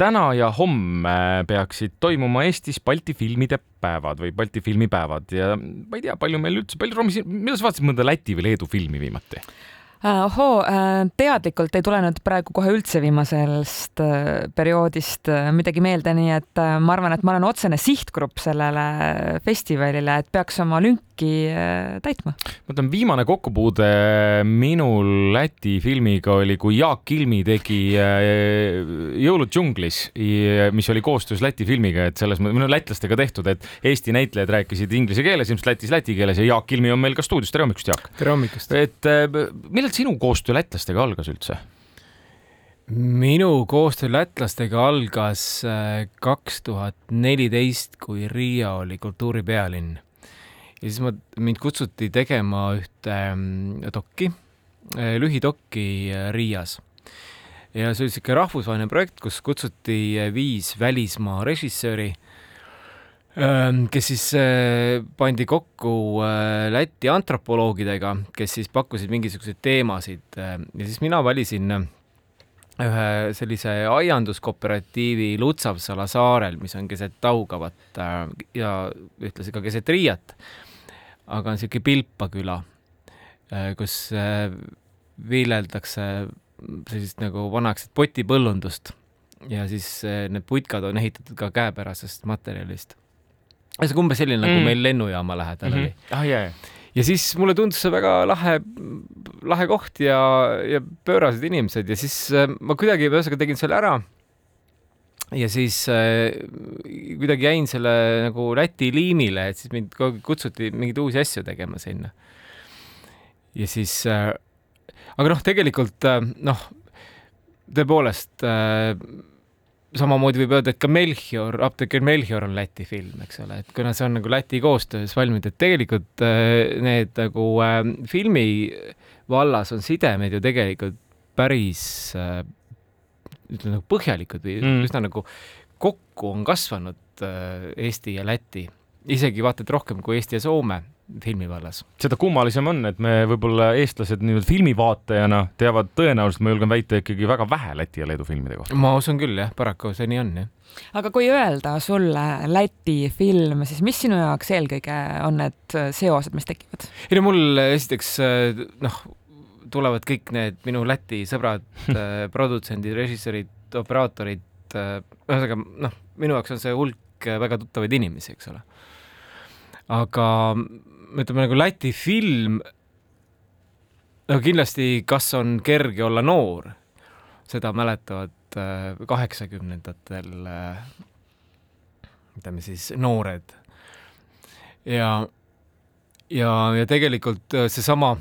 täna ja homme peaksid toimuma Eestis Balti filmide päevad või Balti filmipäevad ja ma ei tea, palju meil üldse, palju Romi, millal sa vaatasid mõnda Läti või Leedu filmi viimati? Äh, ohoo, äh, teadlikult ei tulenud praegu kohe üldse viimasest äh, perioodist midagi meelde, nii et ma arvan, et ma olen otsene sihtgrupp sellele festivalile, et peaks oma lünki täitma. ma ütlen, viimane kokkupuude minul Läti filmiga oli, kui Jaak Kilmi tegi Jõulud džunglis, mis oli koostöös Läti filmiga, et selles mõttes, no lätlastega tehtud, et Eesti näitlejad rääkisid inglise keeles, ilmselt Lätis läti keeles ja Jaak Kilmi on meil ka stuudios, tere hommikust, Jaak! tere hommikust! et millal millal sinu koostöö lätlastega algas üldse? minu koostöö lätlastega algas äh, kaks tuhat neliteist, kui Riia oli kultuuripealinn. Ja siis ma, mind kutsuti tegema ühte mm, dokki, äh, lühidokki äh, Riias. ja see oli niisugune rahvusvaheline projekt, kus kutsuti viis välismaa režissööri kes siis pandi kokku Läti antropoloogidega, kes siis pakkusid mingisuguseid teemasid ja siis mina valisin ühe sellise aianduskooperatiivi Lutsavsala saarel, mis on keset Taugavat ja ühtlasi ka keset Riiat. Aga on niisugune Pilpa küla, kus viljeldakse sellist nagu vanaaegset potipõllundust ja siis need putkad on ehitatud ka käepärasest materjalist ühesõnaga umbes selline nagu mm. nagu meil lennujaama lähedal mm -hmm. oli ah,. Yeah. ja siis mulle tundus see väga lahe, lahe koht ja, ja pöörased inimesed ja siis äh, ma kuidagi ühesõnaga tegin selle ära. Ja siis äh, kuidagi jäin selle nagu Läti liimile, et siis mind kogu aeg kutsuti mingeid uusi asju tegema sinna. ja siis äh,, aga noh, tegelikult äh, noh, tõepoolest äh, samamoodi võib öelda, et ka Melchior, apteeker Melchior on Läti film, eks ole, et kuna see on nagu Läti koostöös valminud, et tegelikult äh, need nagu äh, filmi vallas on sidemed ju tegelikult päris äh, ütleme nagu põhjalikud või mm. üsna nagu kokku on kasvanud äh, Eesti ja Läti, isegi vaata et rohkem kui Eesti ja Soome filmi vallas. seda kummalisem on, et me võib-olla eestlased nii-öelda filmivaatajana teavad tõenäoliselt, ma julgen väita, ikkagi väga vähe Läti ja Leedu filmide kohta. ma usun küll jah, paraku see nii on jah. aga kui öelda sulle Läti film, siis mis sinu jaoks eelkõige on need seosed, mis tekivad? ei no mul esiteks noh, tulevad kõik need minu Läti sõbrad produtsendid, režissöörid, operaatorid, ühesõnaga noh, minu jaoks on see hulk väga tuttavaid inimesi, eks ole aga ütleme nagu Läti film, no kindlasti, kas on kerge olla noor, seda mäletavad äh, kaheksakümnendatel äh, ütleme siis noored. ja, ja, ja tegelikult äh, seesama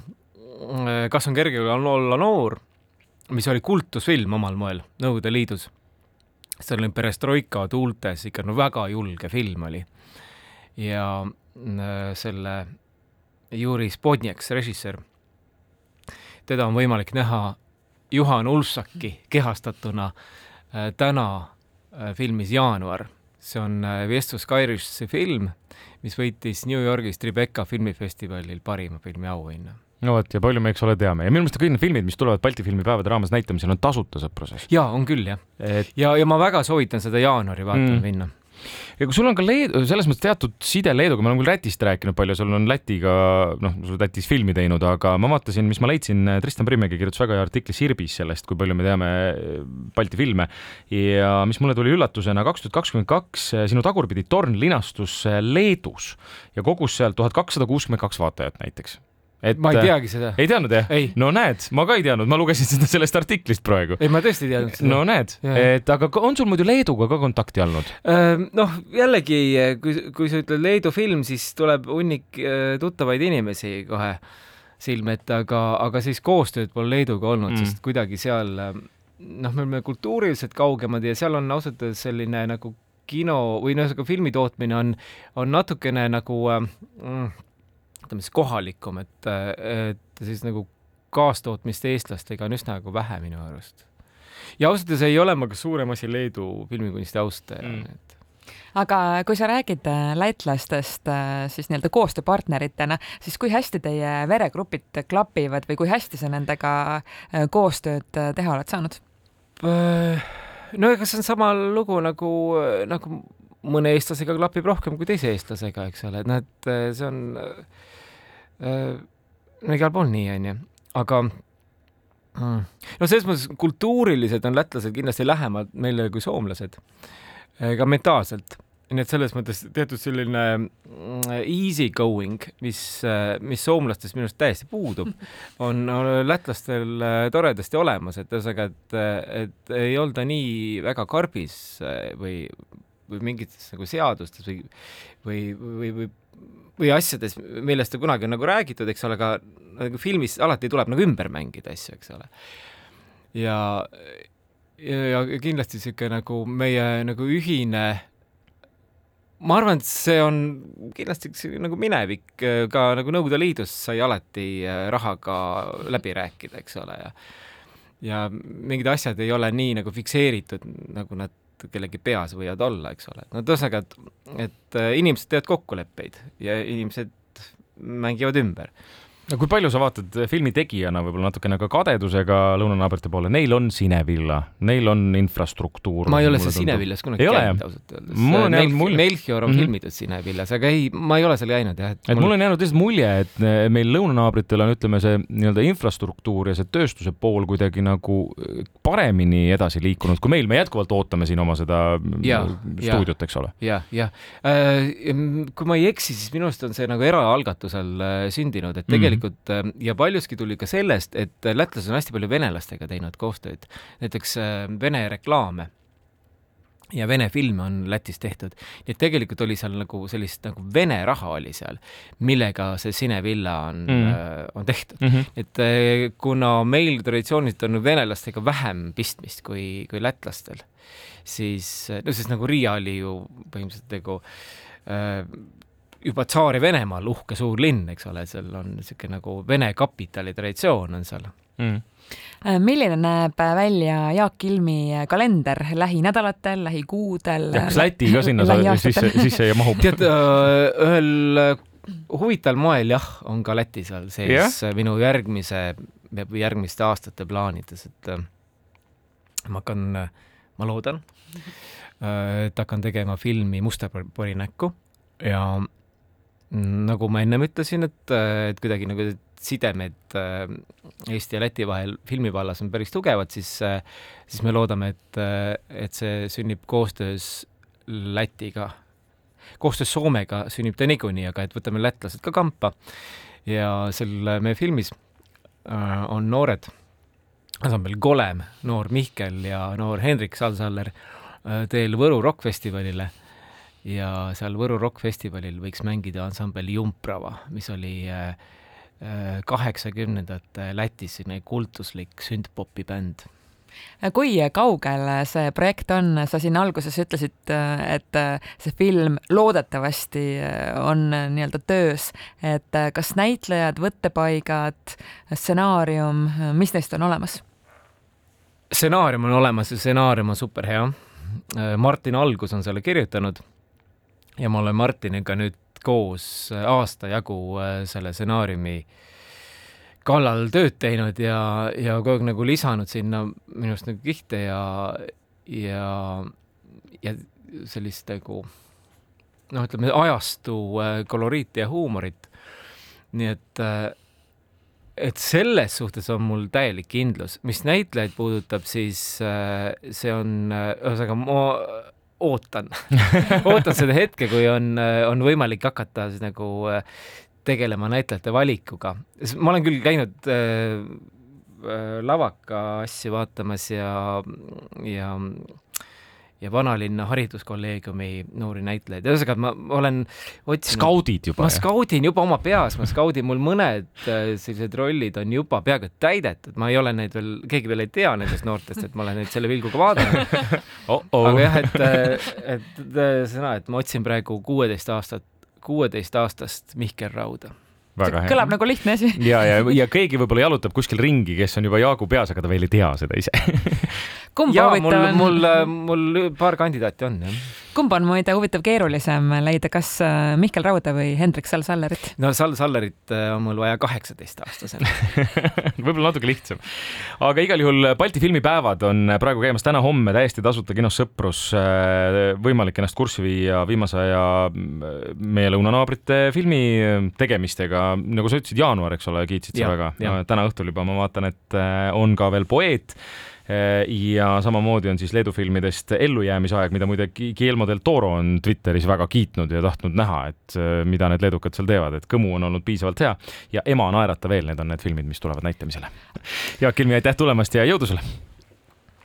Kas on kerge olla noor, mis oli kultusfilm omal moel Nõukogude Liidus. see oli perestroika tuultes ikka no väga julge film oli. ja Äh, selle Juri Spodniaks, režissöör. teda on võimalik näha Juhan Ulfsaki kehastatuna äh, täna äh, filmis Jaanuar. see on Vestus Kairisse film, mis võitis New Yorgis Tribeca filmifestivalil parima filmi auhinna no vot ja palju me, eks ole, teame. Ja minu meelest kõik need filmid, mis tulevad Balti filmipäevade raames näitamisel, on tasuta sõpruses. ja on küll jah. Et.... ja, ja ma väga soovitan seda jaanuari vaatama mm. minna. Ja kui sul on ka Leedu, selles mõttes teatud side Leeduga, me oleme küll Lätist rääkinud palju, sul on Lätiga, noh, sa oled Lätis filmi teinud, aga ma vaatasin, mis ma leidsin, Tristan Primmägi kirjutas väga hea artikli Sirbis sellest, kui palju me teame Balti filme. Ja mis mulle tuli üllatusena, kaks tuhat kakskümmend kaks sinu tagurpidi torn linastus Leedus ja kogus seal tuhat kakssada kuuskümmend kaks vaatajat näiteks et ma ei teagi seda. ei teadnud jah? no näed, ma ka ei teadnud, ma lugesin seda sellest artiklist praegu. ei, ma tõesti ei teadnud seda. no näed, et aga on sul muidu Leeduga ka kontakti olnud? noh, jällegi, kui, kui sa ütled Leedu film, siis tuleb hunnik tuttavaid inimesi kohe silme ette, aga, aga siis koostööd pole Leeduga olnud mm., sest kuidagi seal noh, me oleme kultuuriliselt kaugemad ja seal on ausalt öeldes selline nagu kino või noh, ühesõnaga filmi tootmine on, on natukene nagu mm, ütleme siis kohalikum, et, et siis nagu kaastootmist eestlastega on üsna nagu vähe minu arust. ja ausalt öeldes ei ole ma ka suurem asi Leedu filmikunsti austaja mm., et aga kui sa räägid äh, lätlastest äh, siis nii-öelda koostööpartneritena, siis kui hästi teie veregrupid klapivad või kui hästi sa nendega äh, koostööd teha oled saanud? no ega see on sama lugu nagu, nagu mõne eestlasega klapib rohkem kui teise eestlasega, eks ole, et noh, et see on äh, no igal pool nii, onju, aga mm, no selles mõttes kultuuriliselt on lätlased kindlasti lähemad meile kui soomlased, ka mentaalselt. Nii et selles mõttes teatud selline mm, easy going, mis, mis soomlastes minu arust täiesti puudub, on, on lätlastel äh, toredasti olemas, et ühesõnaga, et, et ei olda nii väga karbis äh, või, või mingites nagu seadustes või, või, või, või või asjades, millest kunagi on nagu räägitud, eks ole, aga nagu filmis alati tuleb nagu ümber mängida asju, eks ole. ja, ja, ja kindlasti niisugune nagu meie nagu ühine ma arvan, et see on kindlasti nagu minevik, ka nagu Nõukogude Liidus sai alati äh, rahaga läbi rääkida, eks ole, ja ja mingid asjad ei ole nii nagu fikseeritud, nagu nad kellegi peas võivad olla, eks ole. no ühesõnaga, et, et äh, inimesed teevad kokkuleppeid ja inimesed mängivad ümber no kui palju sa vaatad filmi tegijana võib-olla natukene ka kadedusega lõunanaabrite poole, neil on Sinevilla, neil on infrastruktuur. ma ei ole seal Sinevillas kunagi käinud ausalt öeldes. mul on jäänud mulje. Melchior on mm -hmm. filmitud Sinevillas, aga ei, ma ei ole seal käinud jah. et mul, mul on jäänud lihtsalt mulje, et eh, meil lõunanaabritel on, ütleme, see nii-öelda infrastruktuur ja see tööstuse pool kuidagi nagu eh, paremini edasi liikunud kui meil, me jätkuvalt ootame siin oma seda ja, stuudiot, eks ole ja,. jah, jah. Äh, kui ma ei eksi, siis minu arust on see nagu eraalgatusel äh, sündinud, et tegelikult mm -hmm tegelikult äh, ja paljuski tuli ka sellest, et lätlased on hästi palju venelastega teinud koostööd, näiteks äh, Vene reklaame ja Vene filme on Lätis tehtud, nii et tegelikult oli seal nagu sellist nagu Vene raha oli seal, millega see Cinevilla on mm, -hmm. on tehtud mm. -hmm. et kuna meil traditsiooniliselt on venelastega vähem pistmist kui, kui lätlastel, siis no sest nagu Riia oli ju põhimõtteliselt nagu äh, juba Tsaari-Venemaal uhke suur linn, eks ole, seal on niisugune nagu Vene kapitali traditsioon on seal mm milline näeb välja Jaak Ilmi kalender lähinädalatel, lähikuudel? kas Läti ka sinna sisse, sisse mahub? tead, ühel huvitaval moel jah, on ka Läti seal sees yeah. minu järgmise või järgmiste aastate plaanides, et ma hakkan, ma loodan, et hakkan tegema filmi Musta pori näkku ja nagu ma ennem ütlesin, et, et kuidagi nagu sidemed äh, Eesti ja Läti vahel filmi vallas on päris tugevad, siis, äh, siis me loodame, et, äh, et see sünnib koostöös Lätiga, koostöös Soomega sünnib ta niikuinii, aga et võtame lätlased ka kampa. Ja seal meie filmis on noored. Ansambel Golem, noor Mihkel ja noor Hendrik Salsaller teel Võru rokkfestivalile ja seal Võru Rock Festivalil võiks mängida ansambel Jumprava, mis oli äh, äh, kaheksakümnendate Lätis selline kultuslik sündpopi bänd kui kaugel see projekt on, sa siin alguses ütlesid, et see film loodetavasti on nii-öelda töös, et kas näitlejad, võttepaigad, stsenaarium, mis neist on olemas? stsenaarium on olemas ja stsenaarium on super hea. Martin Algus on selle kirjutanud ja ma olen Martiniga nüüd koos äh, aasta jagu äh, selle stsenaariumi kallal tööd teinud ja, ja kogu aeg nagu lisanud sinna minu arust nagu kihte ja, ja, ja sellist nagu noh, ütleme ajastu äh, koloriiti ja huumorit. nii et, et selles suhtes on mul täielik kindlus, mis näitlejaid puudutab, siis see on, ühesõnaga ma ootan ootan seda hetke, kui on, on võimalik hakata siis nagu äh, tegelema näitlejate valikuga. ma olen küll käinud äh, äh, lavaka asju vaatamas ja, ja ja vanalinna hariduskolleegiumi noori näitlejaid, ühesõnaga ma olen otsinud. skaudid juba? ma skaudin juba oma peas, ma skaudin, mul mõned äh, sellised rollid on juba peaaegu et täidetud, ma ei ole neid veel, keegi veel ei tea nendest noortest, et ma olen neid selle pilguga vaadanud oh. -oh. aga jah, et, äh, et äh, sõna, et ma otsin praegu kuueteist aastat, kuueteist aastast Mihkel Rauda kõlab nagu lihtne asi. ja, ja, ja keegi võib-olla jalutab kuskil ringi, kes on juba Jaagu peas, aga ta veel ei tea seda ise kumba huvitav on? mul, mul, mul paar kandidaati on, jah kumb on muide huvitav keerulisem leida, kas äh, Mihkel Rauda või Hendrik Sall-Sallerit? no Sall-Sallerit äh, on mul vaja kaheksateistaastasena võib-olla natuke lihtsam. aga igal juhul Balti filmipäevad on praegu käimas täna-homme täiesti tasuta kinos Sõprus. Äh, võimalik ennast kurssi viia viimase aja meie lõunanaabrite filmi tegemistega, nagu sa ütlesid, jaanuar, eks ole, kiitsid sa väga. täna õhtul juba ma vaatan, et on ka veel Poeet Äh, ja samamoodi on siis Leedu filmidest Ellujäämisaeg, mida muide Guillermo del Toro on Twitteris väga kiitnud ja tahtnud näha, et äh, mida need leedukad seal teevad, et Kõmu on olnud piisavalt hea ja Ema naerata veel, need on need filmid, mis tulevad näitamisele. Jaak Ilmi, aitäh tulemast ja jõudu sulle!